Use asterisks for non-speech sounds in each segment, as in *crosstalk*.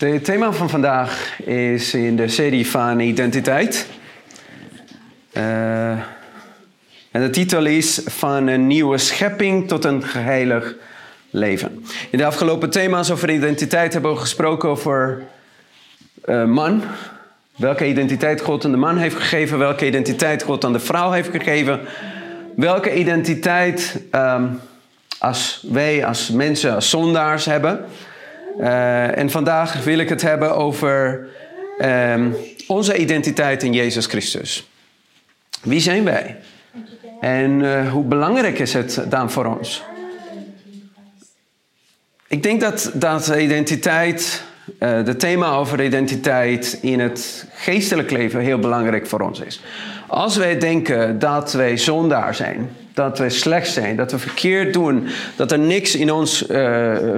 Het thema van vandaag is in de serie van identiteit. Uh, en de titel is Van een nieuwe schepping tot een geheilig leven. In de afgelopen thema's over identiteit hebben we gesproken over uh, man. Welke identiteit God aan de man heeft gegeven. Welke identiteit God aan de vrouw heeft gegeven. Welke identiteit um, als wij als mensen, als zondaars hebben. Uh, en vandaag wil ik het hebben over um, onze identiteit in Jezus Christus. Wie zijn wij? En uh, hoe belangrijk is het dan voor ons? Ik denk dat, dat identiteit, het thema over identiteit in het geestelijk leven heel belangrijk voor ons is. Als wij denken dat wij zondaar zijn, dat wij slecht zijn, dat we verkeerd doen, dat er niks in ons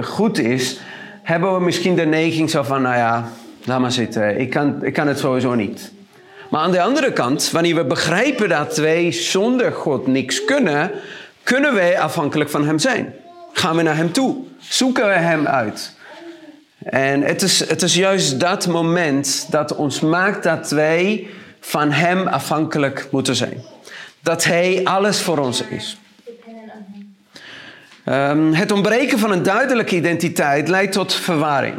goed is, hebben we misschien de neiging zo van, nou ja, laat maar zitten, ik kan, ik kan het sowieso niet. Maar aan de andere kant, wanneer we begrijpen dat wij zonder God niks kunnen, kunnen wij afhankelijk van Hem zijn. Gaan we naar Hem toe, zoeken we Hem uit. En het is, het is juist dat moment dat ons maakt dat wij van Hem afhankelijk moeten zijn. Dat Hij alles voor ons is. Um, het ontbreken van een duidelijke identiteit leidt tot verwarring.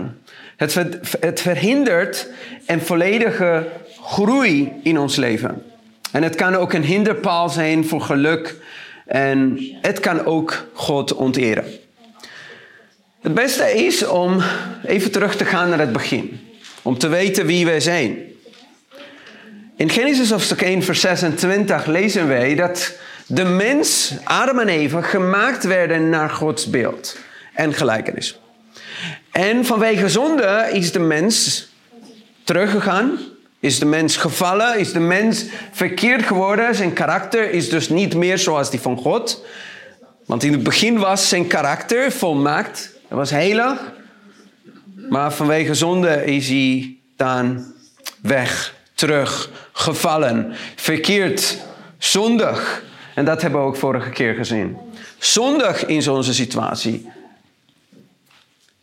Het, het verhindert een volledige groei in ons leven. En het kan ook een hinderpaal zijn voor geluk. En het kan ook God onteren. Het beste is om even terug te gaan naar het begin. Om te weten wie wij zijn. In Genesis hoofdstuk 1 vers 26 lezen wij dat de mens, Adam en Eva, gemaakt werden naar Gods beeld en gelijkenis. En vanwege zonde is de mens teruggegaan, is de mens gevallen, is de mens verkeerd geworden. Zijn karakter is dus niet meer zoals die van God. Want in het begin was zijn karakter volmaakt, hij was heilig. Maar vanwege zonde is hij dan weg, terug, gevallen, verkeerd, zondig. En dat hebben we ook vorige keer gezien. Zondig in zo'n situatie.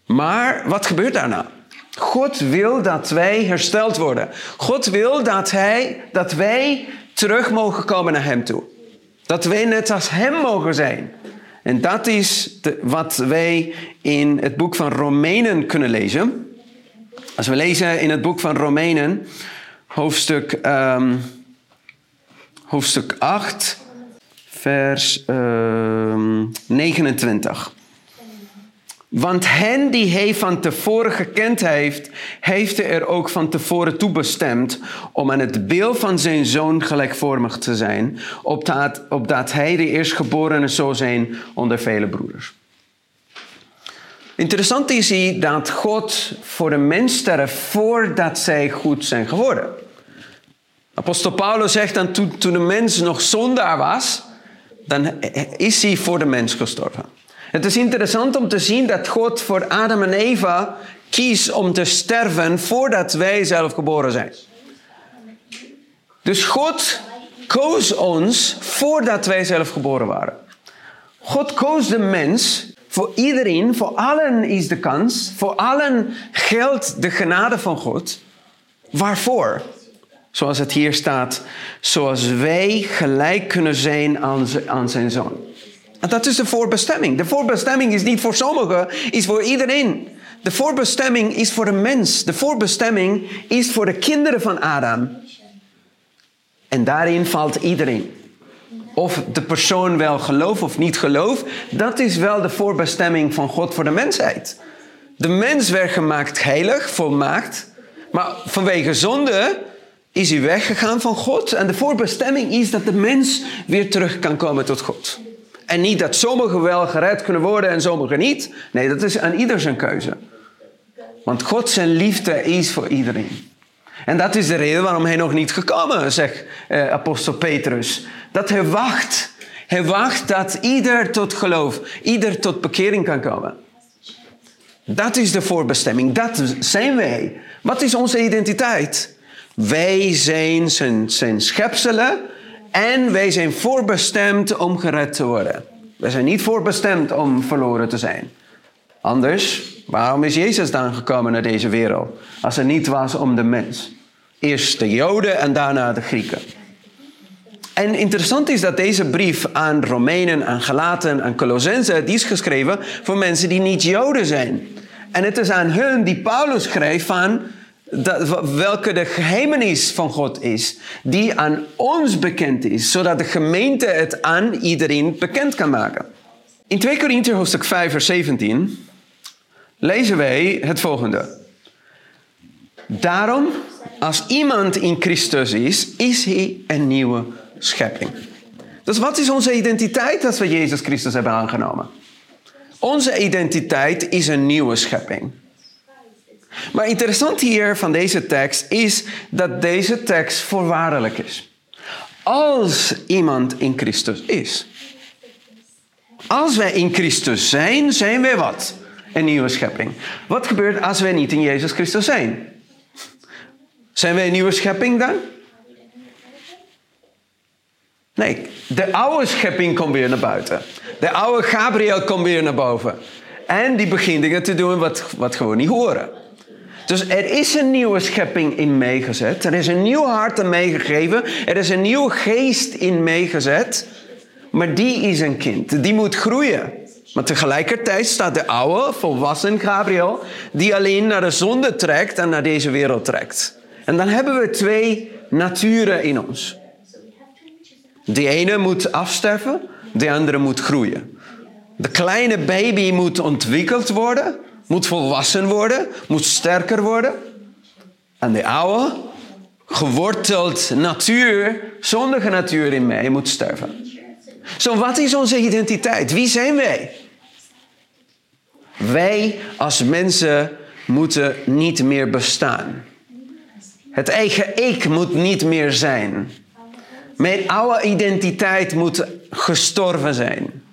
Maar wat gebeurt daarna? God wil dat wij hersteld worden. God wil dat, hij, dat wij terug mogen komen naar Hem toe. Dat wij net als Hem mogen zijn. En dat is wat wij in het boek van Romeinen kunnen lezen. Als we lezen in het boek van Romeinen, hoofdstuk, um, hoofdstuk 8, vers uh, 29. Want hen die hij van tevoren gekend heeft, heeft hij er ook van tevoren toe bestemd om aan het beeld van zijn zoon gelijkvormig te zijn, opdat, opdat hij de eerstgeborene zou zijn onder vele broeders. Interessant is hier dat God voor de mens sterft voordat zij goed zijn geworden. Apostel Paulus zegt dan toen, toen de mens nog zondaar was, dan is hij voor de mens gestorven. Het is interessant om te zien dat God voor Adam en Eva kiest om te sterven voordat wij zelf geboren zijn. Dus God koos ons voordat wij zelf geboren waren. God koos de mens. Voor iedereen, voor allen is de kans. Voor allen geldt de genade van God. Waarvoor? Zoals het hier staat, zoals wij gelijk kunnen zijn aan zijn zoon. En dat is de voorbestemming. De voorbestemming is niet voor sommigen, is voor iedereen. De voorbestemming is voor de mens. De voorbestemming is voor de kinderen van Adam. En daarin valt iedereen. Of de persoon wel gelooft of niet gelooft, dat is wel de voorbestemming van God voor de mensheid. De mens werd gemaakt heilig, volmaakt, maar vanwege zonde is hij weggegaan van God. En de voorbestemming is dat de mens weer terug kan komen tot God. En niet dat sommigen wel gered kunnen worden en sommigen niet. Nee, dat is aan ieder zijn keuze. Want God zijn liefde is voor iedereen. En dat is de reden waarom hij nog niet gekomen zegt eh, apostel Petrus. Dat hij wacht. Hij wacht dat ieder tot geloof, ieder tot bekering kan komen. Dat is de voorbestemming. Dat zijn wij. Wat is onze identiteit? Wij zijn zijn, zijn schepselen en wij zijn voorbestemd om gered te worden. Wij zijn niet voorbestemd om verloren te zijn. Anders, waarom is Jezus dan gekomen naar deze wereld? Als het niet was om de mens. Eerst de Joden en daarna de Grieken. En interessant is dat deze brief aan Romeinen, aan Galaten, aan Colossense, die is geschreven voor mensen die niet Joden zijn. En het is aan hun die Paulus schrijft van dat, welke de geheimenis van God is, die aan ons bekend is, zodat de gemeente het aan iedereen bekend kan maken. In 2 Korinther hoofdstuk 5 vers 17 lezen wij het volgende. Daarom, als iemand in Christus is, is hij een nieuwe schepping. Dus wat is onze identiteit als we Jezus Christus hebben aangenomen? Onze identiteit is een nieuwe schepping. Maar interessant hier van deze tekst is dat deze tekst voorwaardelijk is. Als iemand in Christus is. Als wij in Christus zijn, zijn wij wat? Een nieuwe schepping. Wat gebeurt als wij niet in Jezus Christus zijn? Zijn wij een nieuwe schepping dan? Nee, de oude schepping komt weer naar buiten. De oude Gabriel komt weer naar boven. En die begint dingen te doen wat, wat gewoon niet horen. Dus er is een nieuwe schepping in meegezet. Er is een nieuw hart in meegegeven. Er is een nieuwe geest in meegezet. Maar die is een kind. Die moet groeien. Maar tegelijkertijd staat de oude, volwassen Gabriel, die alleen naar de zonde trekt en naar deze wereld trekt. En dan hebben we twee naturen in ons. De ene moet afsterven, de andere moet groeien. De kleine baby moet ontwikkeld worden, moet volwassen worden, moet sterker worden. En de oude, geworteld natuur, zondige natuur in mij, moet sterven. Zo, wat is onze identiteit? Wie zijn wij? Wij als mensen moeten niet meer bestaan. Het eigen ik moet niet meer zijn. Mijn oude identiteit moet gestorven zijn.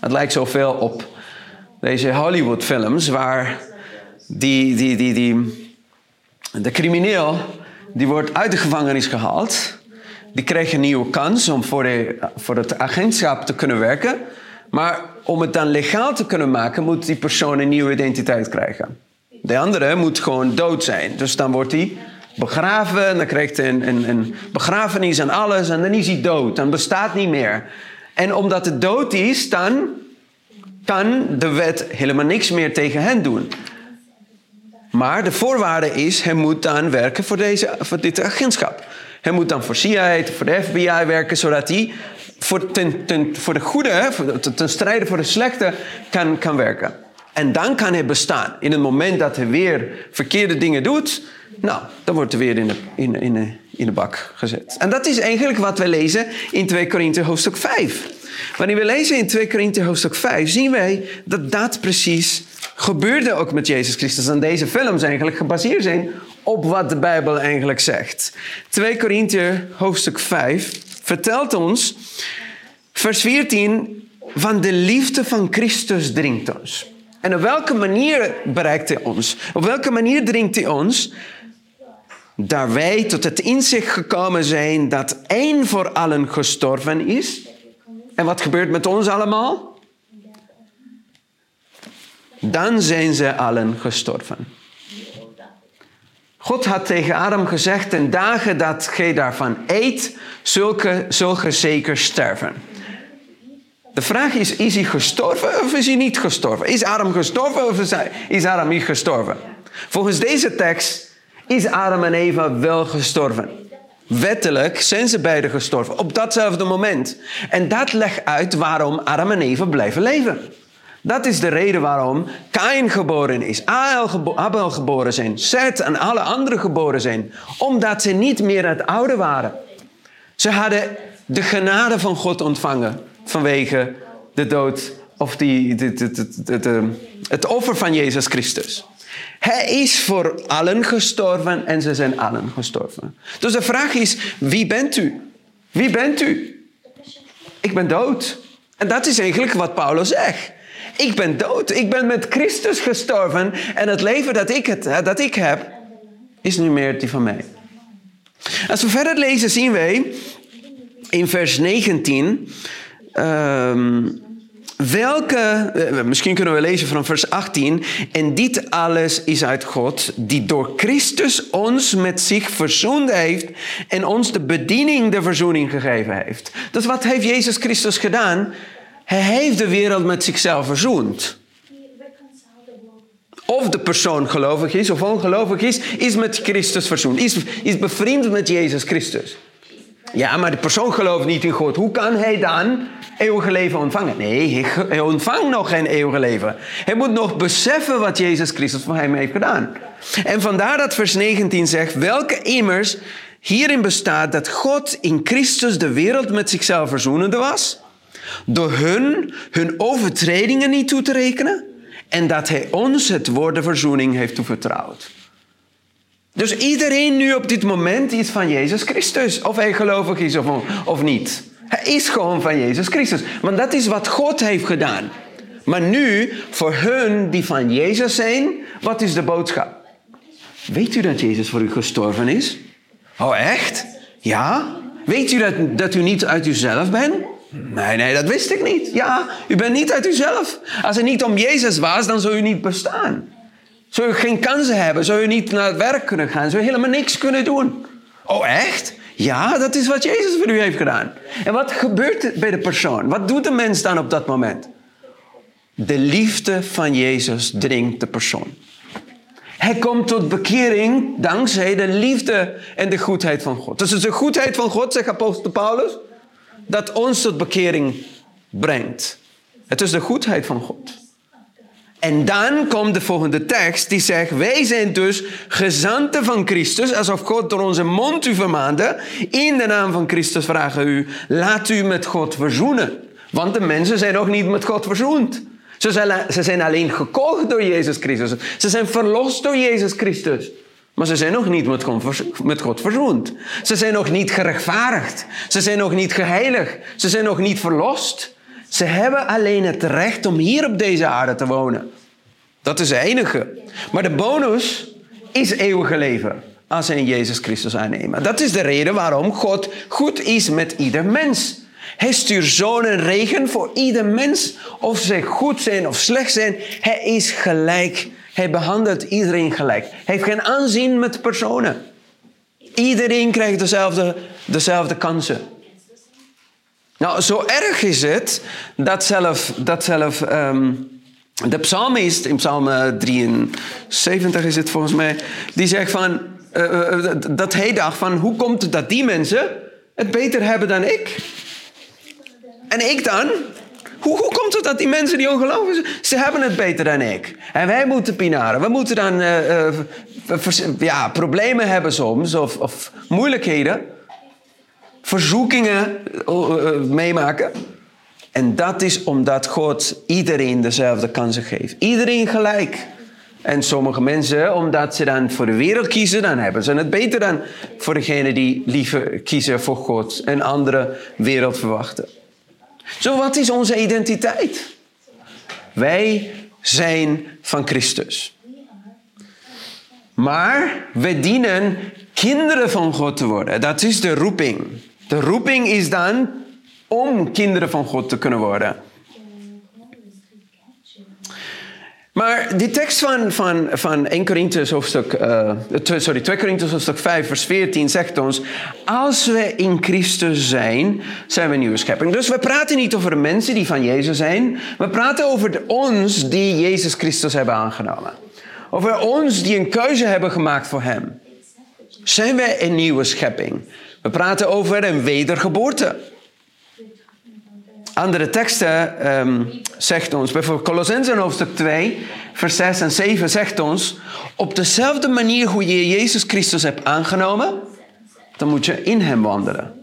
Het lijkt zoveel op deze Hollywood-films waar die, die, die, die, de crimineel die wordt uit de gevangenis gehaald. Die krijgt een nieuwe kans om voor, de, voor het agentschap te kunnen werken. Maar om het dan legaal te kunnen maken, moet die persoon een nieuwe identiteit krijgen. De andere moet gewoon dood zijn. Dus dan wordt hij begraven. En dan krijgt hij een, een, een begrafenis en alles. En dan is hij dood. Dan bestaat niet meer. En omdat het dood is, dan kan de wet helemaal niks meer tegen hen doen. Maar de voorwaarde is, hij moet dan werken voor, deze, voor dit agentschap. Hij moet dan voor CIA, voor de FBI werken, zodat hij voor, ten, ten, voor de goede, ten strijde voor de slechte, kan, kan werken. En dan kan hij bestaan. In het moment dat hij weer verkeerde dingen doet, nou, dan wordt hij weer in de, in, in, in de bak gezet. En dat is eigenlijk wat we lezen in 2 Korinthe hoofdstuk 5. Wanneer we lezen in 2 Korinthe hoofdstuk 5, zien wij dat dat precies gebeurde ook met Jezus Christus. En deze films eigenlijk gebaseerd zijn op wat de Bijbel eigenlijk zegt. 2 Korinthe hoofdstuk 5 vertelt ons, vers 14, van de liefde van Christus dringt ons. En op welke manier bereikt hij ons? Op welke manier dringt hij ons? Daar wij tot het inzicht gekomen zijn dat één voor allen gestorven is. En wat gebeurt met ons allemaal? Dan zijn ze allen gestorven. God had tegen Adam gezegd, ten dagen dat gij daarvan eet, zulke, zulke zeker sterven. De vraag is, is hij gestorven of is hij niet gestorven? Is Adam gestorven of is Adam niet gestorven? Volgens deze tekst is Adam en Eva wel gestorven. Wettelijk zijn ze beiden gestorven op datzelfde moment. En dat legt uit waarom Adam en Eva blijven leven. Dat is de reden waarom Kain geboren is, Abel geboren zijn, Seth en alle anderen geboren zijn. Omdat ze niet meer het oude waren. Ze hadden de genade van God ontvangen vanwege de dood of die, het offer van Jezus Christus. Hij is voor allen gestorven en ze zijn allen gestorven. Dus de vraag is, wie bent u? Wie bent u? Ik ben dood. En dat is eigenlijk wat Paulus zegt. Ik ben dood. Ik ben met Christus gestorven. En het leven dat ik, het, dat ik heb, is nu meer die van mij. Als we verder lezen, zien wij in vers 19. Um, welke, eh, misschien kunnen we lezen van vers 18, en dit alles is uit God, die door Christus ons met zich verzoend heeft en ons de bediening der verzoening gegeven heeft. Dus wat heeft Jezus Christus gedaan? Hij heeft de wereld met zichzelf verzoend. Of de persoon gelovig is of ongelovig is, is met Christus verzoend. Is, is bevriend met Jezus Christus. Ja, maar de persoon gelooft niet in God. Hoe kan hij dan eeuwige leven ontvangen? Nee, hij ontvangt nog geen eeuwige leven. Hij moet nog beseffen wat Jezus Christus voor hem heeft gedaan. En vandaar dat vers 19 zegt, welke immers hierin bestaat dat God in Christus de wereld met zichzelf verzoenende was, door hun hun overtredingen niet toe te rekenen, en dat hij ons het woord de verzoening heeft toevertrouwd. Dus iedereen nu op dit moment is van Jezus Christus. Of hij gelovig is of, of niet. Hij is gewoon van Jezus Christus. Want dat is wat God heeft gedaan. Maar nu, voor hun die van Jezus zijn, wat is de boodschap? Weet u dat Jezus voor u gestorven is? Oh, echt? Ja? Weet u dat, dat u niet uit uzelf bent? Nee, nee, dat wist ik niet. Ja, u bent niet uit uzelf. Als het niet om Jezus was, dan zou u niet bestaan. Zou je geen kansen hebben? Zou je niet naar het werk kunnen gaan? Zou je helemaal niks kunnen doen? Oh, echt? Ja, dat is wat Jezus voor u heeft gedaan. En wat gebeurt er bij de persoon? Wat doet de mens dan op dat moment? De liefde van Jezus dringt de persoon. Hij komt tot bekering dankzij de liefde en de goedheid van God. Dus het is de goedheid van God, zegt apostel Paulus, dat ons tot bekering brengt. Het is de goedheid van God. En dan komt de volgende tekst die zegt, wij zijn dus gezanten van Christus, alsof God door onze mond u vermaande. In de naam van Christus vragen u, laat u met God verzoenen. Want de mensen zijn nog niet met God verzoend. Ze zijn, alleen gekocht door Jezus Christus. Ze zijn verlost door Jezus Christus. Maar ze zijn nog niet met God, met God verzoend. Ze zijn nog niet gerechtvaardigd. Ze zijn nog niet geheiligd. Ze zijn nog niet verlost. Ze hebben alleen het recht om hier op deze aarde te wonen. Dat is het enige. Maar de bonus is eeuwige leven als ze in Jezus Christus aannemen. Dat is de reden waarom God goed is met ieder mens. Hij stuurt zon en regen voor ieder mens. Of ze goed zijn of slecht zijn. Hij is gelijk. Hij behandelt iedereen gelijk. Hij heeft geen aanzien met personen. Iedereen krijgt dezelfde, dezelfde kansen. Nou, zo erg is het dat zelf, dat zelf um, de psalmist, in psalm 73 is het volgens mij, die zegt van, uh, dat hij dacht van, hoe komt het dat die mensen het beter hebben dan ik? En ik dan? Hoe, hoe komt het dat die mensen die ongelooflijk zijn, ze hebben het beter dan ik? En wij moeten pinaren, we moeten dan ja, problemen hebben soms, of, of moeilijkheden verzoekingen uh, meemaken. En dat is omdat God iedereen dezelfde kansen geeft. Iedereen gelijk. En sommige mensen, omdat ze dan voor de wereld kiezen, dan hebben ze het beter dan voor degene die liever kiezen voor God en andere wereld verwachten. Zo, wat is onze identiteit? Wij zijn van Christus. Maar we dienen kinderen van God te worden. Dat is de roeping. De roeping is dan om kinderen van God te kunnen worden. Maar die tekst van, van, van 1 Corinthians hoofdstuk, uh, sorry, 2 Corinthians hoofdstuk 5 vers 14 zegt ons, als we in Christus zijn, zijn we een nieuwe schepping. Dus we praten niet over mensen die van Jezus zijn, we praten over de ons die Jezus Christus hebben aangenomen. Over ons die een keuze hebben gemaakt voor Hem. Zijn wij een nieuwe schepping? We praten over een wedergeboorte. Andere teksten um, zegt ons, bijvoorbeeld Colossensen hoofdstuk 2, vers 6 en 7 zegt ons, op dezelfde manier hoe je Jezus Christus hebt aangenomen, dan moet je in hem wandelen.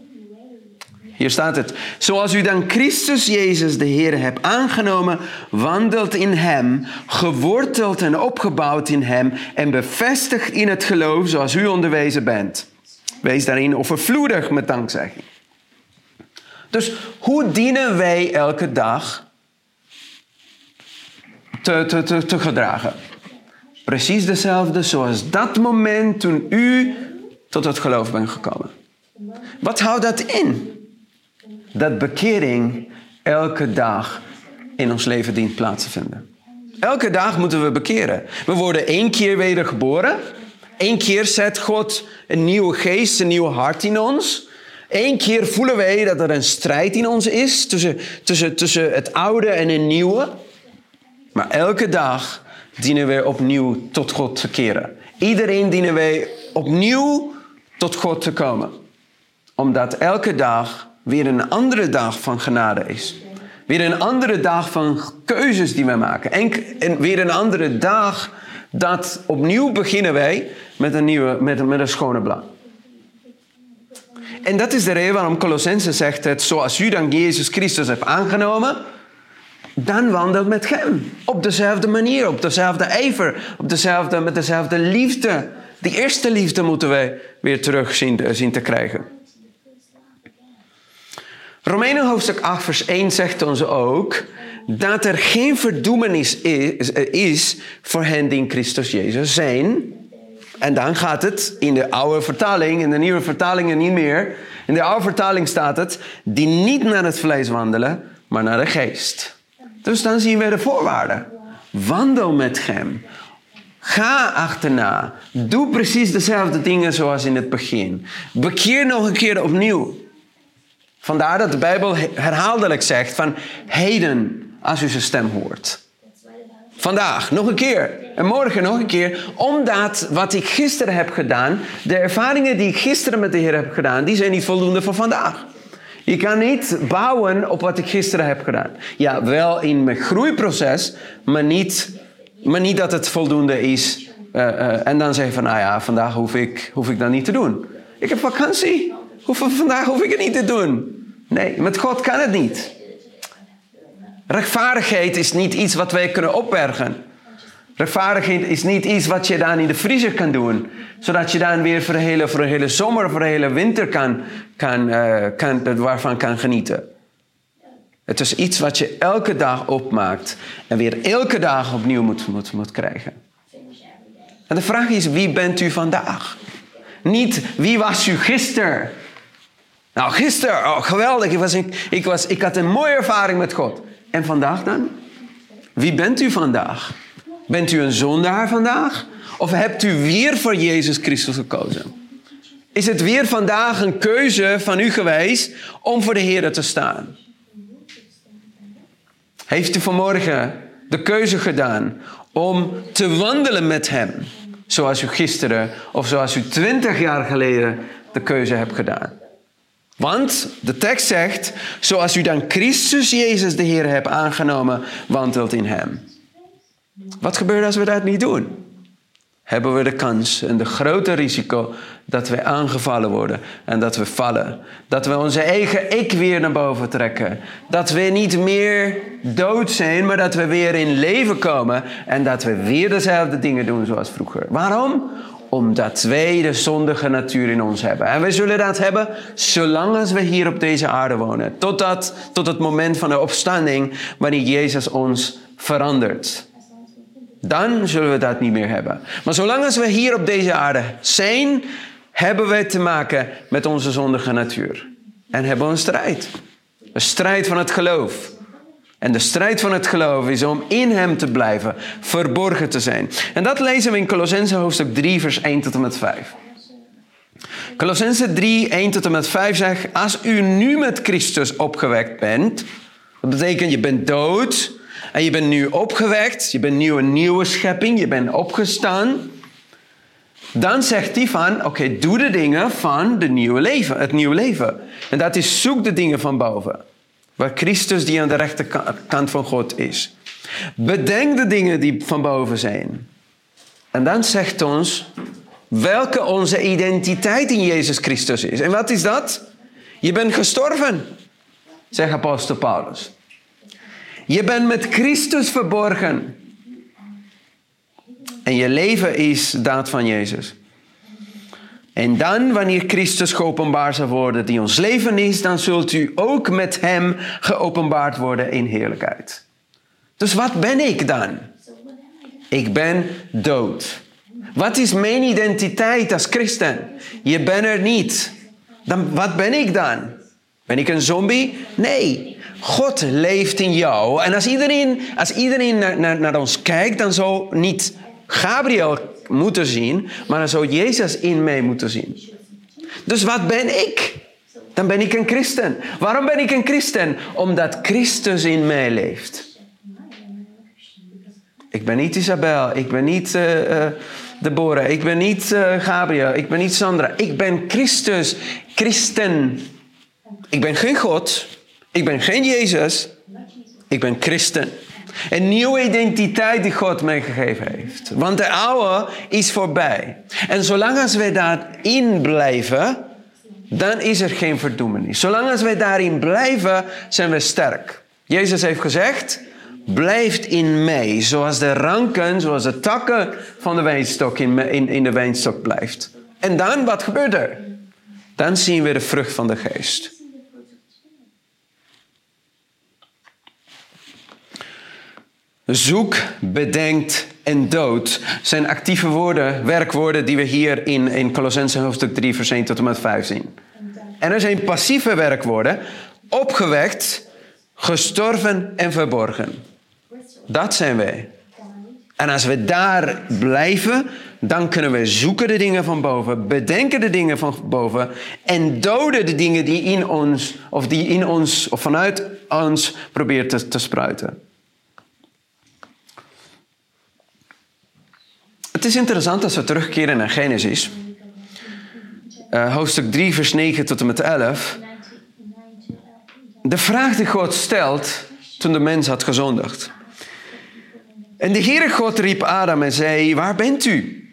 Hier staat het. Zoals u dan Christus Jezus de Heer hebt aangenomen, wandelt in Hem, geworteld en opgebouwd in Hem en bevestigd in het geloof zoals u onderwezen bent. Wees daarin overvloedig met dankzegging. Dus hoe dienen wij elke dag te, te, te, te gedragen? Precies dezelfde zoals dat moment toen u tot het geloof bent gekomen. Wat houdt dat in? Dat bekering elke dag in ons leven dient plaats te vinden. Elke dag moeten we bekeren. We worden één keer wedergeboren. Eén keer zet God een nieuwe geest, een nieuw hart in ons. Eén keer voelen wij dat er een strijd in ons is tussen, tussen, tussen het oude en het nieuwe. Maar elke dag dienen wij opnieuw tot God te keren. Iedereen dienen wij opnieuw tot God te komen. Omdat elke dag weer een andere dag van genade is. Weer een andere dag van keuzes die wij maken. En, weer een andere dag dat opnieuw beginnen wij met een, nieuwe, met, met een schone blad. En dat is de reden waarom Colossense zegt het, zoals u dan Jezus Christus hebt aangenomen, dan wandelt met hem. Op dezelfde manier, op dezelfde ijver, op dezelfde, met dezelfde liefde. Die eerste liefde moeten wij weer terug zien, zien te krijgen. Romeinen hoofdstuk 8 vers 1 zegt ons ook dat er geen verdoemenis is, is voor hen die in Christus Jezus zijn. En dan gaat het in de oude vertaling, in de nieuwe vertalingen niet meer. In de oude vertaling staat het, die niet naar het vlees wandelen, maar naar de geest. Dus dan zien we de voorwaarden. Wandel met hem. Ga achterna. Doe precies dezelfde dingen zoals in het begin. Bekeer nog een keer opnieuw. Vandaar dat de Bijbel herhaaldelijk zegt van heden als u zijn stem hoort. Vandaag, nog een keer. En morgen nog een keer. Omdat wat ik gisteren heb gedaan, de ervaringen die ik gisteren met de Heer heb gedaan, die zijn niet voldoende voor vandaag. Je kan niet bouwen op wat ik gisteren heb gedaan. Ja, wel in mijn groeiproces, maar niet, maar niet dat het voldoende is. Uh, uh, en dan zeg je van, nou ja, vandaag hoef ik, hoef ik dat niet te doen. Ik heb vakantie. Hoef, vandaag hoef ik het niet te doen. Nee, met God kan het niet. Rechtvaardigheid is niet iets wat wij kunnen opbergen. Rechtvaardigheid is niet iets wat je dan in de vriezer kan doen. Zodat je dan weer voor een hele, voor een hele zomer, voor een hele winter kan, kan, uh, kan, waarvan kan genieten. Het is iets wat je elke dag opmaakt en weer elke dag opnieuw moet, moet, moet krijgen. En de vraag is, wie bent u vandaag? Niet wie was u gisteren? Nou, gisteren, oh, geweldig. Ik, was, ik, ik, was, ik had een mooie ervaring met God. En vandaag dan? Wie bent u vandaag? Bent u een zondaar vandaag? Of hebt u weer voor Jezus Christus gekozen? Is het weer vandaag een keuze van u geweest om voor de Heer te staan? Heeft u vanmorgen de keuze gedaan om te wandelen met Hem? Zoals u gisteren of zoals u twintig jaar geleden de keuze hebt gedaan. Want de tekst zegt, zoals u dan Christus Jezus de Heer hebt aangenomen, wandelt in Hem. Wat gebeurt als we dat niet doen? Hebben we de kans en de grote risico dat we aangevallen worden en dat we vallen. Dat we onze eigen ik weer naar boven trekken. Dat we niet meer dood zijn, maar dat we weer in leven komen en dat we weer dezelfde dingen doen zoals vroeger. Waarom? Omdat wij de zondige natuur in ons hebben. En wij zullen dat hebben zolang als we hier op deze aarde wonen. Totdat, tot het moment van de opstanding wanneer Jezus ons verandert. Dan zullen we dat niet meer hebben. Maar zolang als we hier op deze aarde zijn, hebben wij te maken met onze zondige natuur. En hebben we een strijd. Een strijd van het geloof. En de strijd van het geloof is om in hem te blijven, verborgen te zijn. En dat lezen we in Colossense hoofdstuk 3, vers 1 tot en met 5. Colossense 3, 1 tot en met 5 zegt: Als u nu met Christus opgewekt bent, dat betekent je bent dood en je bent nu opgewekt, je bent nu een nieuwe schepping, je bent opgestaan. Dan zegt hij van, oké, doe de dingen van de nieuwe leven, het nieuwe leven. En dat is zoek de dingen van boven. Waar Christus die aan de rechterkant van God is. Bedenk de dingen die van boven zijn. En dan zegt ons welke onze identiteit in Jezus Christus is. En wat is dat? Je bent gestorven, zegt apostel Paulus. Je bent met Christus verborgen. En je leven is daad van Jezus. En dan, wanneer Christus geopenbaard zal worden, die ons leven is, dan zult u ook met Hem geopenbaard worden in heerlijkheid. Dus wat ben ik dan? Ik ben dood. Wat is mijn identiteit als christen? Je bent er niet. Dan, wat ben ik dan? Ben ik een zombie? Nee. God leeft in jou. En als iedereen, als iedereen naar, naar, naar ons kijkt, dan zou niet Gabriel moeten zien, maar dan zou Jezus in mij moeten zien. Dus wat ben ik? Dan ben ik een christen. Waarom ben ik een christen? Omdat Christus in mij leeft. Ik ben niet Isabel, ik ben niet uh, uh, Deborah, ik ben niet uh, Gabriel, ik ben niet Sandra. Ik ben Christus, christen. Ik ben geen God, ik ben geen Jezus, ik ben christen. Een nieuwe identiteit die God mij gegeven heeft. Want de oude is voorbij. En zolang als wij daarin blijven, dan is er geen verdoemenis. Zolang als wij daarin blijven, zijn we sterk. Jezus heeft gezegd, blijft in mij, zoals de ranken, zoals de takken van de wijnstok in, in, in de wijnstok blijft. En dan, wat gebeurt er? Dan zien we de vrucht van de geest. Zoek, bedenkt en dood zijn actieve woorden, werkwoorden die we hier in, in Colossense hoofdstuk 3 vers 1 tot en met 5 zien. En er zijn passieve werkwoorden, opgewekt, gestorven en verborgen. Dat zijn wij. En als we daar blijven, dan kunnen we zoeken de dingen van boven, bedenken de dingen van boven en doden de dingen die in ons of die in ons of vanuit ons probeert te, te spruiten. Het is interessant als we terugkeren naar Genesis, uh, hoofdstuk 3, vers 9 tot en met 11. De vraag die God stelt toen de mens had gezondigd. En de Heere God riep Adam en zei, waar bent u?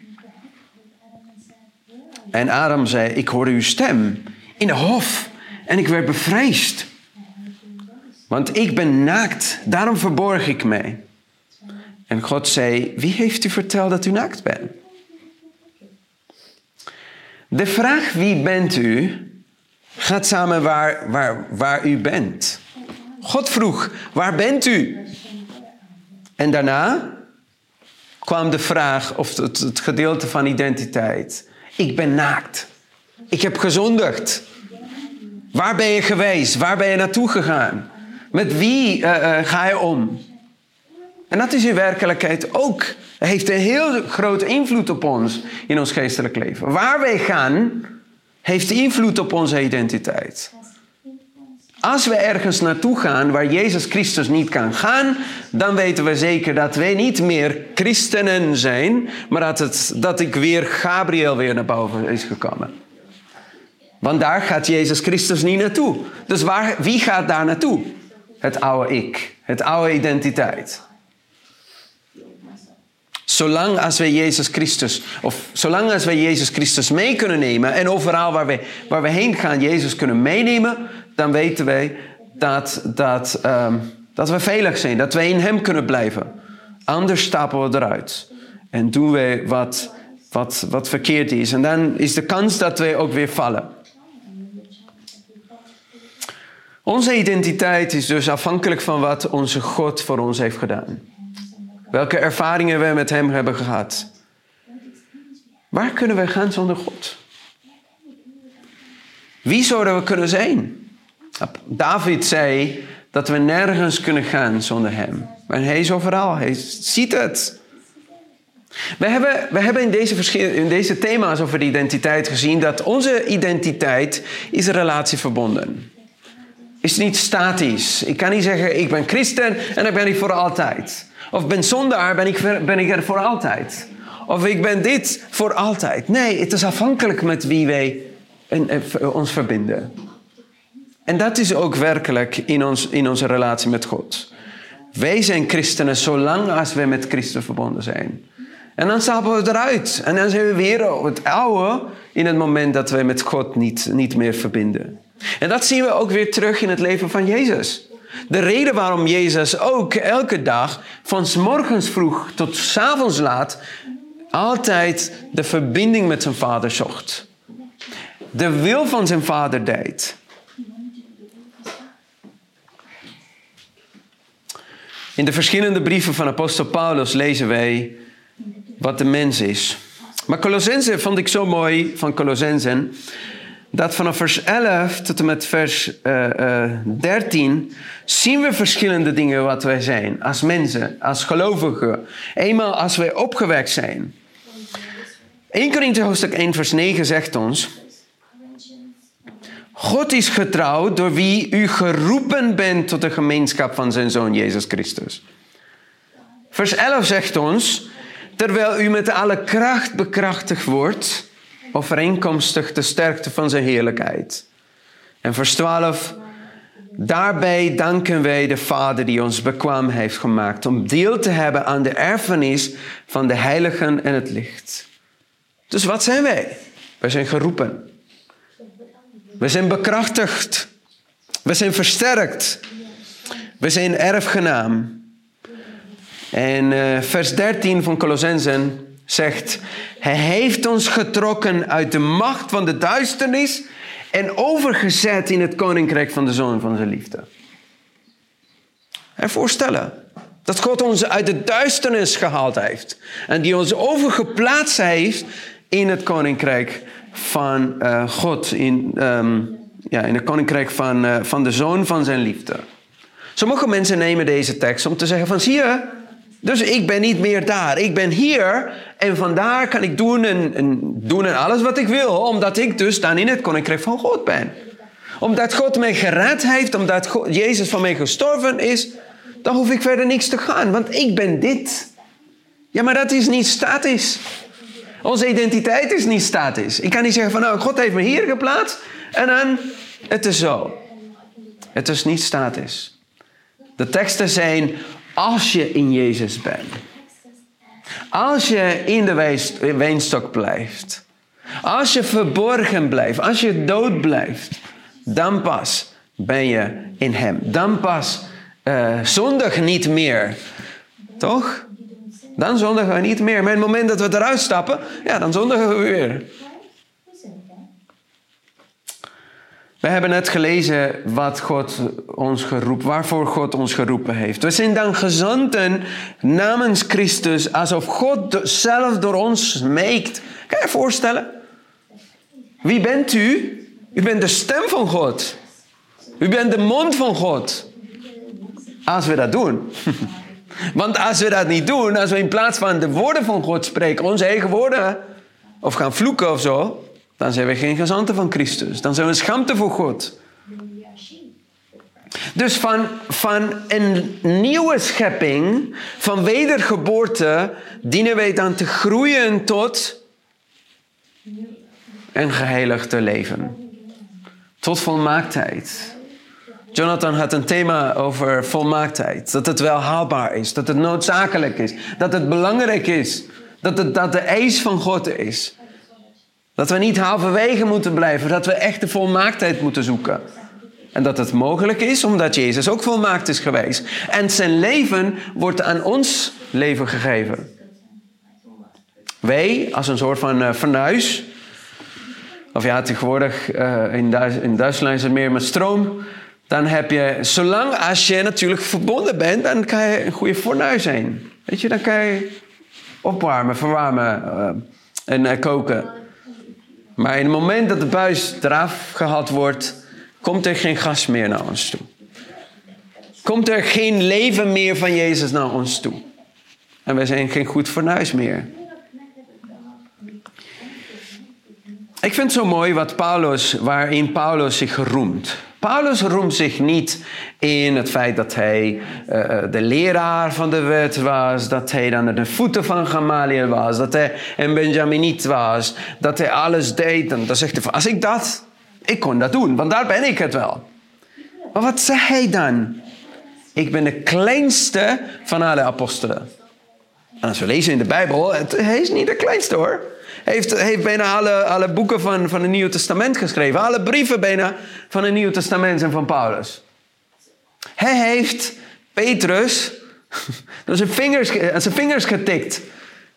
En Adam zei, ik hoorde uw stem in de hof en ik werd bevreesd. Want ik ben naakt, daarom verborg ik mij. En God zei, wie heeft u verteld dat u naakt bent? De vraag wie bent u gaat samen waar, waar, waar u bent. God vroeg, waar bent u? En daarna kwam de vraag, of het, het gedeelte van identiteit. Ik ben naakt. Ik heb gezondigd. Waar ben je geweest? Waar ben je naartoe gegaan? Met wie uh, uh, ga je om? En dat is in werkelijkheid ook. Heeft een heel grote invloed op ons in ons geestelijk leven. Waar wij gaan, heeft invloed op onze identiteit. Als we ergens naartoe gaan waar Jezus Christus niet kan gaan, dan weten we zeker dat wij niet meer christenen zijn, maar dat, het, dat ik weer Gabriel weer naar boven is gekomen. Want daar gaat Jezus Christus niet naartoe. Dus waar, wie gaat daar naartoe? Het oude ik, het oude identiteit. Zolang als wij Jezus Christus, of zolang als wij Jezus Christus mee kunnen nemen en overal waar we, waar we heen gaan Jezus kunnen meenemen, dan weten wij dat, dat, um, dat we veilig zijn, dat wij in Hem kunnen blijven. Anders stappen we eruit en doen wij wat, wat, wat verkeerd is. En dan is de kans dat wij ook weer vallen. Onze identiteit is dus afhankelijk van wat onze God voor ons heeft gedaan. Welke ervaringen we met Hem hebben gehad. Waar kunnen we gaan zonder God? Wie zouden we kunnen zijn? David zei dat we nergens kunnen gaan zonder Hem. Maar Hij is overal, Hij ziet het. We hebben, we hebben in, deze in deze thema's over de identiteit gezien dat onze identiteit is een relatie verbonden. Is niet statisch. Ik kan niet zeggen, ik ben christen en ik ben ik voor altijd. Of ben zondaar, ben ik, ben ik er voor altijd. Of ik ben dit voor altijd. Nee, het is afhankelijk met wie wij ons verbinden. En dat is ook werkelijk in, ons, in onze relatie met God. Wij zijn christenen zolang als wij met Christus verbonden zijn. En dan stappen we eruit. En dan zijn we weer het oude in het moment dat wij met God niet, niet meer verbinden. En dat zien we ook weer terug in het leven van Jezus. De reden waarom Jezus ook elke dag, van s morgens vroeg tot s avonds laat, altijd de verbinding met zijn vader zocht. De wil van zijn vader deed. In de verschillende brieven van apostel Paulus lezen wij wat de mens is. Maar Colossense vond ik zo mooi van Colossensen dat vanaf vers 11 tot en met vers uh, uh, 13 zien we verschillende dingen wat wij zijn als mensen, als gelovigen. Eenmaal als wij opgewekt zijn. 1 Korinthe hoofdstuk 1 vers 9 zegt ons... God is getrouw door wie u geroepen bent tot de gemeenschap van zijn Zoon Jezus Christus. Vers 11 zegt ons, terwijl u met alle kracht bekrachtigd wordt, overeenkomstig de sterkte van zijn heerlijkheid. En vers 12, daarbij danken wij de Vader die ons bekwaam heeft gemaakt om deel te hebben aan de erfenis van de heiligen en het licht. Dus wat zijn wij? Wij zijn geroepen. We zijn bekrachtigd. We zijn versterkt. We zijn erfgenaam. En uh, vers 13 van Colossensen zegt: Hij heeft ons getrokken uit de macht van de duisternis en overgezet in het koninkrijk van de zoon van zijn liefde. En voorstellen dat God ons uit de duisternis gehaald heeft en die ons overgeplaatst heeft in het koninkrijk van uh, God, in, um, ja, in het koninkrijk van, uh, van de zoon van zijn liefde. Sommige mensen nemen deze tekst om te zeggen van zie je, dus ik ben niet meer daar. Ik ben hier en vandaar kan ik doen en, en, doen en alles wat ik wil, omdat ik dus dan in het koninkrijk van God ben. Omdat God mij gered heeft, omdat God, Jezus van mij gestorven is, dan hoef ik verder niks te gaan, want ik ben dit. Ja, maar dat is niet statisch. Onze identiteit is niet statisch. Ik kan niet zeggen van nou, God heeft me hier geplaatst en dan het is zo. Het is niet statisch. De teksten zijn als je in Jezus bent. Als je in de wijnstok blijft. Als je verborgen blijft. Als je dood blijft. Dan pas ben je in Hem. Dan pas uh, zondig niet meer. Toch? Dan zondigen we niet meer. Maar het moment dat we eruit stappen, ja, dan zondigen we weer. We hebben net gelezen wat God ons geroepen, waarvoor God ons geroepen heeft. We zijn dan gezanten namens Christus, alsof God zelf door ons meekt. Kan je je voorstellen? Wie bent u? U bent de stem van God. U bent de mond van God. Als we dat doen. *laughs* Want als we dat niet doen, als we in plaats van de woorden van God spreken, onze eigen woorden, of gaan vloeken of zo, dan zijn we geen gezanten van Christus. Dan zijn we schaamte voor God. Dus van, van een nieuwe schepping, van wedergeboorte, dienen wij dan te groeien tot een geheiligde leven. Tot volmaaktheid. Jonathan had een thema over volmaaktheid. Dat het wel haalbaar is, dat het noodzakelijk is, dat het belangrijk is, dat het dat de eis van God is. Dat we niet halverwege moeten blijven, dat we echt de volmaaktheid moeten zoeken. En dat het mogelijk is omdat Jezus ook volmaakt is geweest. En zijn leven wordt aan ons leven gegeven. Wij, als een soort van fornuis, of ja, tegenwoordig uh, in, in Duitsland is het meer met stroom. Dan heb je, zolang als je natuurlijk verbonden bent, dan kan je een goede fornuis zijn. Weet je, dan kan je opwarmen, verwarmen uh, en koken. Maar in het moment dat de buis eraf gehaald wordt, komt er geen gas meer naar ons toe. Komt er geen leven meer van Jezus naar ons toe. En wij zijn geen goed fornuis meer. Ik vind het zo mooi wat Paulus, waarin Paulus zich roemt. Paulus roemt zich niet in het feit dat hij uh, de leraar van de wet was, dat hij dan de voeten van Gamaliel was, dat hij een Benjaminiet was, dat hij alles deed. Dan zegt hij van, als ik dat, ik kon dat doen, want daar ben ik het wel. Maar wat zegt hij dan? Ik ben de kleinste van alle apostelen. En als we lezen in de Bijbel, hij is niet de kleinste hoor heeft, heeft bijna alle, alle boeken van, van het Nieuwe Testament geschreven. Alle brieven bijna van het Nieuwe Testament zijn van Paulus. Hij heeft Petrus *laughs* aan zijn vingers, zijn vingers getikt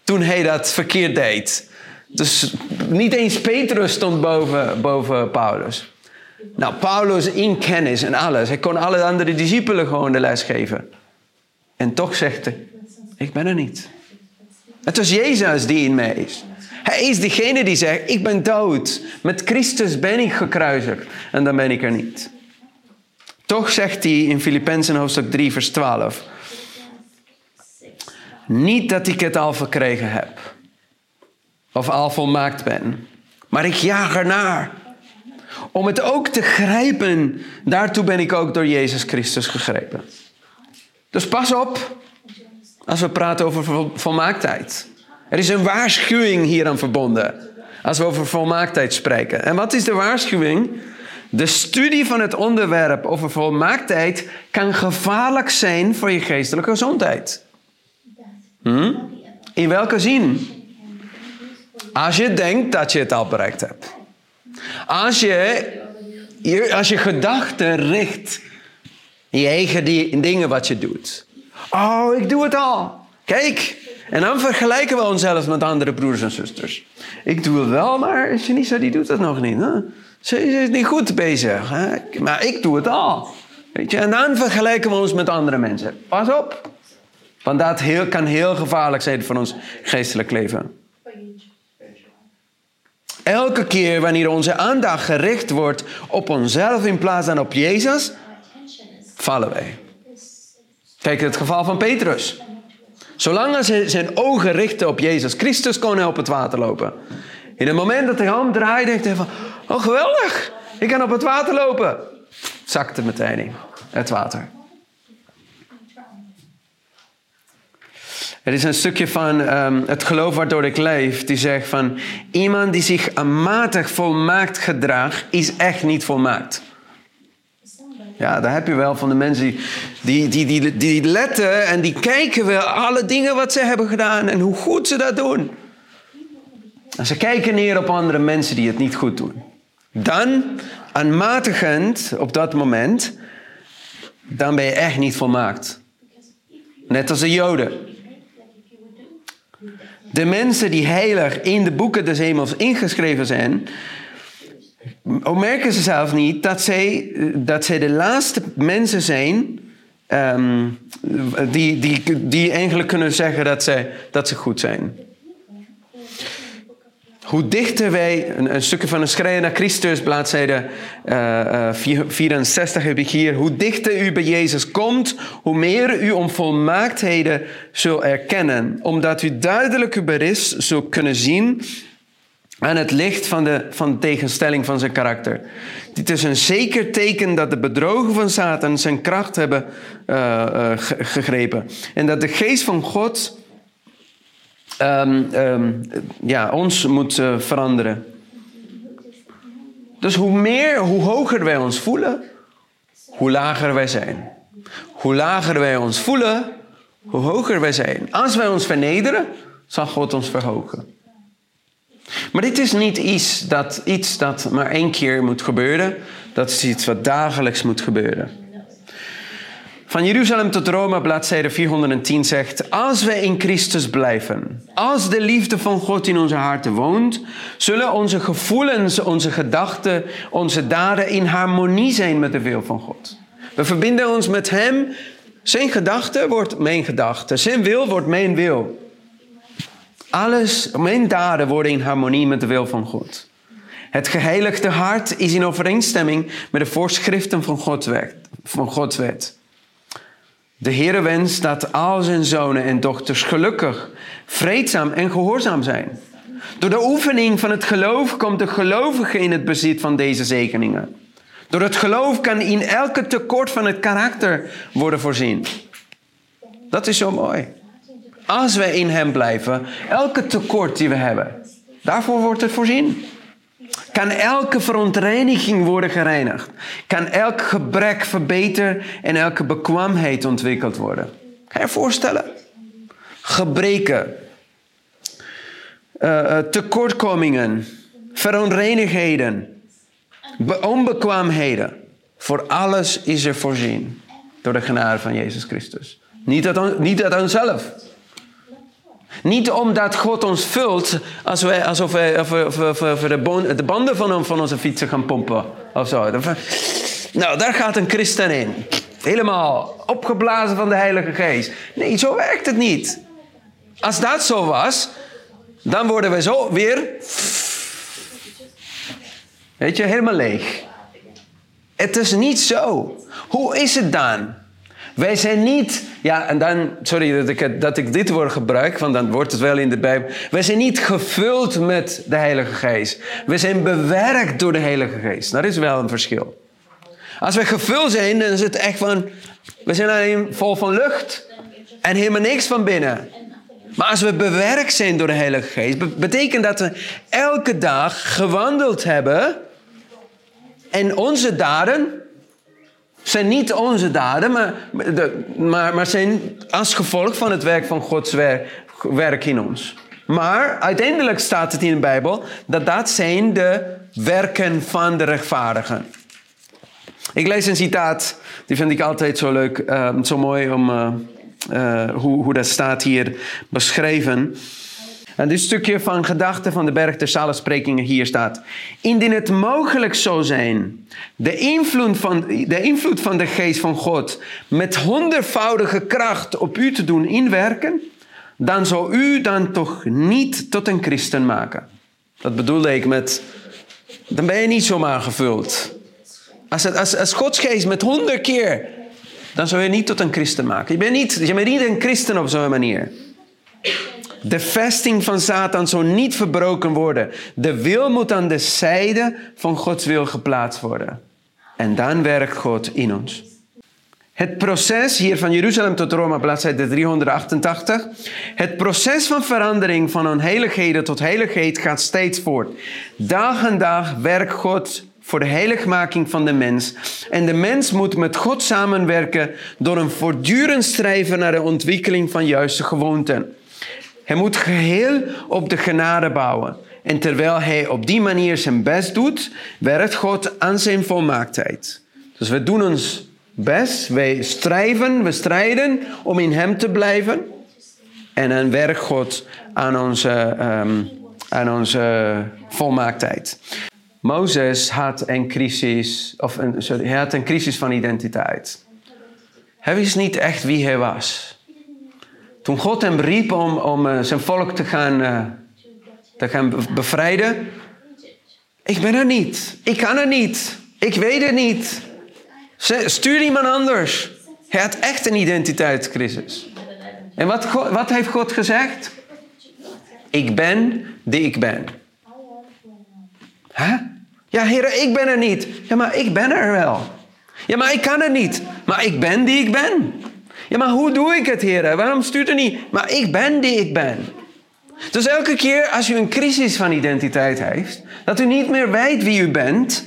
toen hij dat verkeerd deed. Dus niet eens Petrus stond boven, boven Paulus. Nou, Paulus in kennis en alles. Hij kon alle andere discipelen gewoon de les geven. En toch zegt hij, ik ben er niet. Het is Jezus die in mij is. Hij is degene die zegt, ik ben dood. Met Christus ben ik gekruisigd en dan ben ik er niet. Toch zegt hij in Filippenzen hoofdstuk 3 vers 12. Niet dat ik het al verkregen heb. Of al volmaakt ben. Maar ik jaag ernaar. Om het ook te grijpen. Daartoe ben ik ook door Jezus Christus gegrepen. Dus pas op als we praten over volmaaktheid. Er is een waarschuwing hier aan verbonden. Als we over volmaaktheid spreken. En wat is de waarschuwing? De studie van het onderwerp over volmaaktheid kan gevaarlijk zijn voor je geestelijke gezondheid. Hm? In welke zin? Als je denkt dat je het al bereikt hebt. Als je, als je gedachten richt in je eigen dingen wat je doet. Oh, ik doe het al. Kijk. En dan vergelijken we onszelf met andere broers en zusters. Ik doe het wel, maar Janissa die doet het nog niet. Hè? Ze is niet goed bezig. Hè? Maar ik doe het al. Weet je? En dan vergelijken we ons met andere mensen. Pas op. Want dat heel, kan heel gevaarlijk zijn voor ons geestelijk leven. Elke keer wanneer onze aandacht gericht wordt op onszelf in plaats van op Jezus, vallen wij. Kijk het geval van Petrus. Zolang hij zijn ogen richtte op Jezus Christus, kon hij op het water lopen. In het moment dat hij omdraaide, dacht hij van... Oh, geweldig! Ik kan op het water lopen. Zakte meteen in het water. Er is een stukje van um, het geloof waardoor ik leef, die zegt van iemand die zich aanmatig volmaakt gedraagt, is echt niet volmaakt. Ja, daar heb je wel van de mensen die, die, die, die, letten en die kijken wel alle dingen wat ze hebben gedaan en hoe goed ze dat doen. En ze kijken neer op andere mensen die het niet goed doen. Dan, aanmatigend op dat moment, dan ben je echt niet volmaakt. Net als de Joden. De mensen die heilig in de boeken des hemels ingeschreven zijn, merken ze zelf niet dat zij, dat zij de laatste mensen zijn ehm, die, die, die eigenlijk kunnen zeggen dat, zij, dat ze goed zijn. Hoe dichter wij, een, stukje van een schrijven naar Christus, bladzijde uh, uh, 64 heb ik hier. Hoe dichter u bij Jezus komt, hoe meer u om volmaaktheden zult erkennen. Omdat u duidelijk uw beris zult kunnen zien aan het licht van de, van tegenstelling van zijn karakter. Dit is een zeker teken dat de bedrogen van Satan zijn kracht hebben uh, gegrepen. En dat de geest van God um, um, ja, ons moet uh, veranderen. Dus hoe meer, hoe hoger wij ons voelen, hoe lager wij zijn. Hoe lager wij ons voelen, hoe hoger wij zijn. Als wij ons vernederen, zal God ons verhogen. Maar dit is niet iets dat, iets dat maar één keer moet gebeuren. Dat is iets wat dagelijks moet gebeuren. Van Jeruzalem tot Rome, bladzijde 410 zegt: Als wij in Christus blijven, als de liefde van God in onze harten woont, zullen onze gevoelens, onze gedachten, onze daden in harmonie zijn met de wil van God. We verbinden ons met Hem. Zijn gedachte wordt mijn gedachte. Zijn wil wordt mijn wil. Alles, mijn daden worden in harmonie met de wil van God. Het geheiligde hart is in overeenstemming met de voorschriften van wet. Van Gods wet. De Heere wenst dat al zijn zonen en dochters gelukkig, vreedzaam en gehoorzaam zijn. Door de oefening van het geloof komt de gelovige in het bezit van deze zegeningen. Door het geloof kan in elke tekort van het karakter worden voorzien. Dat is zo mooi. Als wij in Hem blijven, elke tekort die we hebben, daarvoor wordt het voorzien. Kan elke verontreiniging worden gereinigd? Kan elk gebrek verbeterd en elke bekwaamheid ontwikkeld worden? Kan je je voorstellen? Gebreken, uh, tekortkomingen, verontreinigheden, onbekwaamheden. Voor alles is er voorzien door de genade van Jezus Christus. Niet uit, niet uit onszelf. Niet omdat God ons vult als wij, alsof wij de, banden van, van onze fietsen gaan pompen. Of zo. Nou, daar gaat een christen in. Helemaal opgeblazen van de Heilige Geest. Nee, zo werkt het niet. Als dat zo was, dan worden we zo weer, weet je, helemaal leeg. Het is niet zo. Hoe is het dan? Wij zijn niet, ja, en dan, sorry dat ik, dat ik dit woord gebruik, want dan wordt het wel in de Bijbel. Wij zijn niet gevuld met de Heilige Geest. We zijn bewerkt door de Heilige Geest. Dat is wel een verschil. Als wij gevuld zijn, dan is het echt van, we zijn alleen vol van lucht en helemaal niks van binnen. Maar als we bewerkt zijn door de Heilige Geest, betekent dat we elke dag gewandeld hebben en onze daden zijn niet onze daden, maar, maar, maar zijn als gevolg van het werk van Gods werk, werk in ons. Maar uiteindelijk staat het in de Bijbel dat dat zijn de werken van de rechtvaardigen. Ik lees een citaat, die vind ik altijd zo leuk, uh, zo mooi om uh, uh, hoe, hoe dat staat hier beschreven. En dit stukje van gedachten van de berg der zalensprekingen hier staat. Indien het mogelijk zou zijn de invloed, van, de invloed van de geest van God met honderdvoudige kracht op u te doen inwerken, dan zou u dan toch niet tot een christen maken. Dat bedoelde ik met, dan ben je niet zomaar gevuld. Als, als, als Gods geest met honderd keer, dan zou je niet tot een christen maken. Je bent niet, je bent niet een christen op zo'n manier. De vesting van Satan zou niet verbroken worden. De wil moet aan de zijde van Gods wil geplaatst worden. En dan werkt God in ons. Het proces hier van Jeruzalem tot Rome, bladzijde 388. Het proces van verandering van onheiligheden tot heiligheid gaat steeds voort. Dag en dag werkt God voor de heiligmaking van de mens. En de mens moet met God samenwerken door een voortdurend strijven naar de ontwikkeling van juiste gewoonten. Hij moet geheel op de genade bouwen. En terwijl hij op die manier zijn best doet, werkt God aan zijn volmaaktheid. Dus we doen ons best, wij strijven, we strijden om in hem te blijven. En dan werkt God aan onze, um, aan onze volmaaktheid. Mozes had een crisis, of een, sorry, hij had een crisis van identiteit. Hij wist niet echt wie hij was. Toen God hem riep om, om uh, zijn volk te gaan, uh, te gaan bevrijden. Ik ben er niet. Ik kan er niet. Ik weet het niet. Stuur iemand anders. Hij had echt een identiteitscrisis. En wat, wat heeft God gezegd? Ik ben die ik ben. Ja, heren, ik ben er niet. Ja, maar ik ben er wel. Ja, maar ik kan er niet. Maar ik ben die ik ben. Ja, maar hoe doe ik het, Heer? Waarom stuurt u niet? Maar ik ben die ik ben. Dus elke keer als u een crisis van identiteit heeft, dat u niet meer weet wie u bent,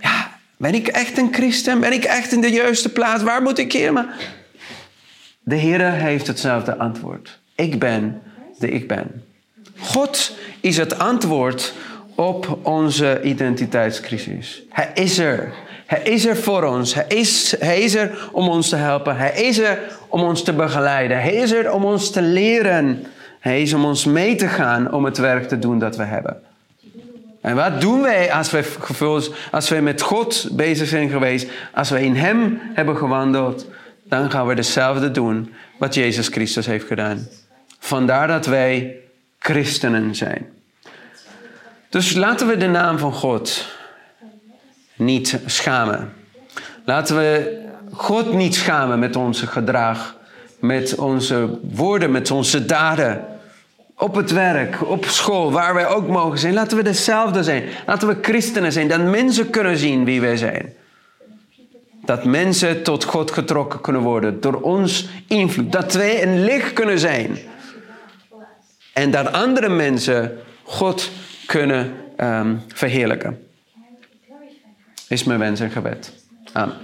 ja, ben ik echt een christen? Ben ik echt in de juiste plaats? Waar moet ik hier? Maar de Heer heeft hetzelfde antwoord. Ik ben de ik ben. God is het antwoord op onze identiteitscrisis. Hij is er. Hij is er voor ons. Hij is, hij is er om ons te helpen. Hij is er om ons te begeleiden. Hij is er om ons te leren. Hij is om ons mee te gaan om het werk te doen dat we hebben. En wat doen wij als wij, als wij met God bezig zijn geweest, als wij in Hem hebben gewandeld, dan gaan we hetzelfde doen wat Jezus Christus heeft gedaan. Vandaar dat wij christenen zijn. Dus laten we de naam van God niet schamen. Laten we God niet schamen met onze gedrag, met onze woorden, met onze daden. Op het werk, op school, waar wij ook mogen zijn. Laten we dezelfde zijn. Laten we christenen zijn. Dat mensen kunnen zien wie wij zijn. Dat mensen tot God getrokken kunnen worden door ons invloed. Dat wij een licht kunnen zijn. En dat andere mensen God kunnen um, verheerlijken is mijn wens en gebed. Amen.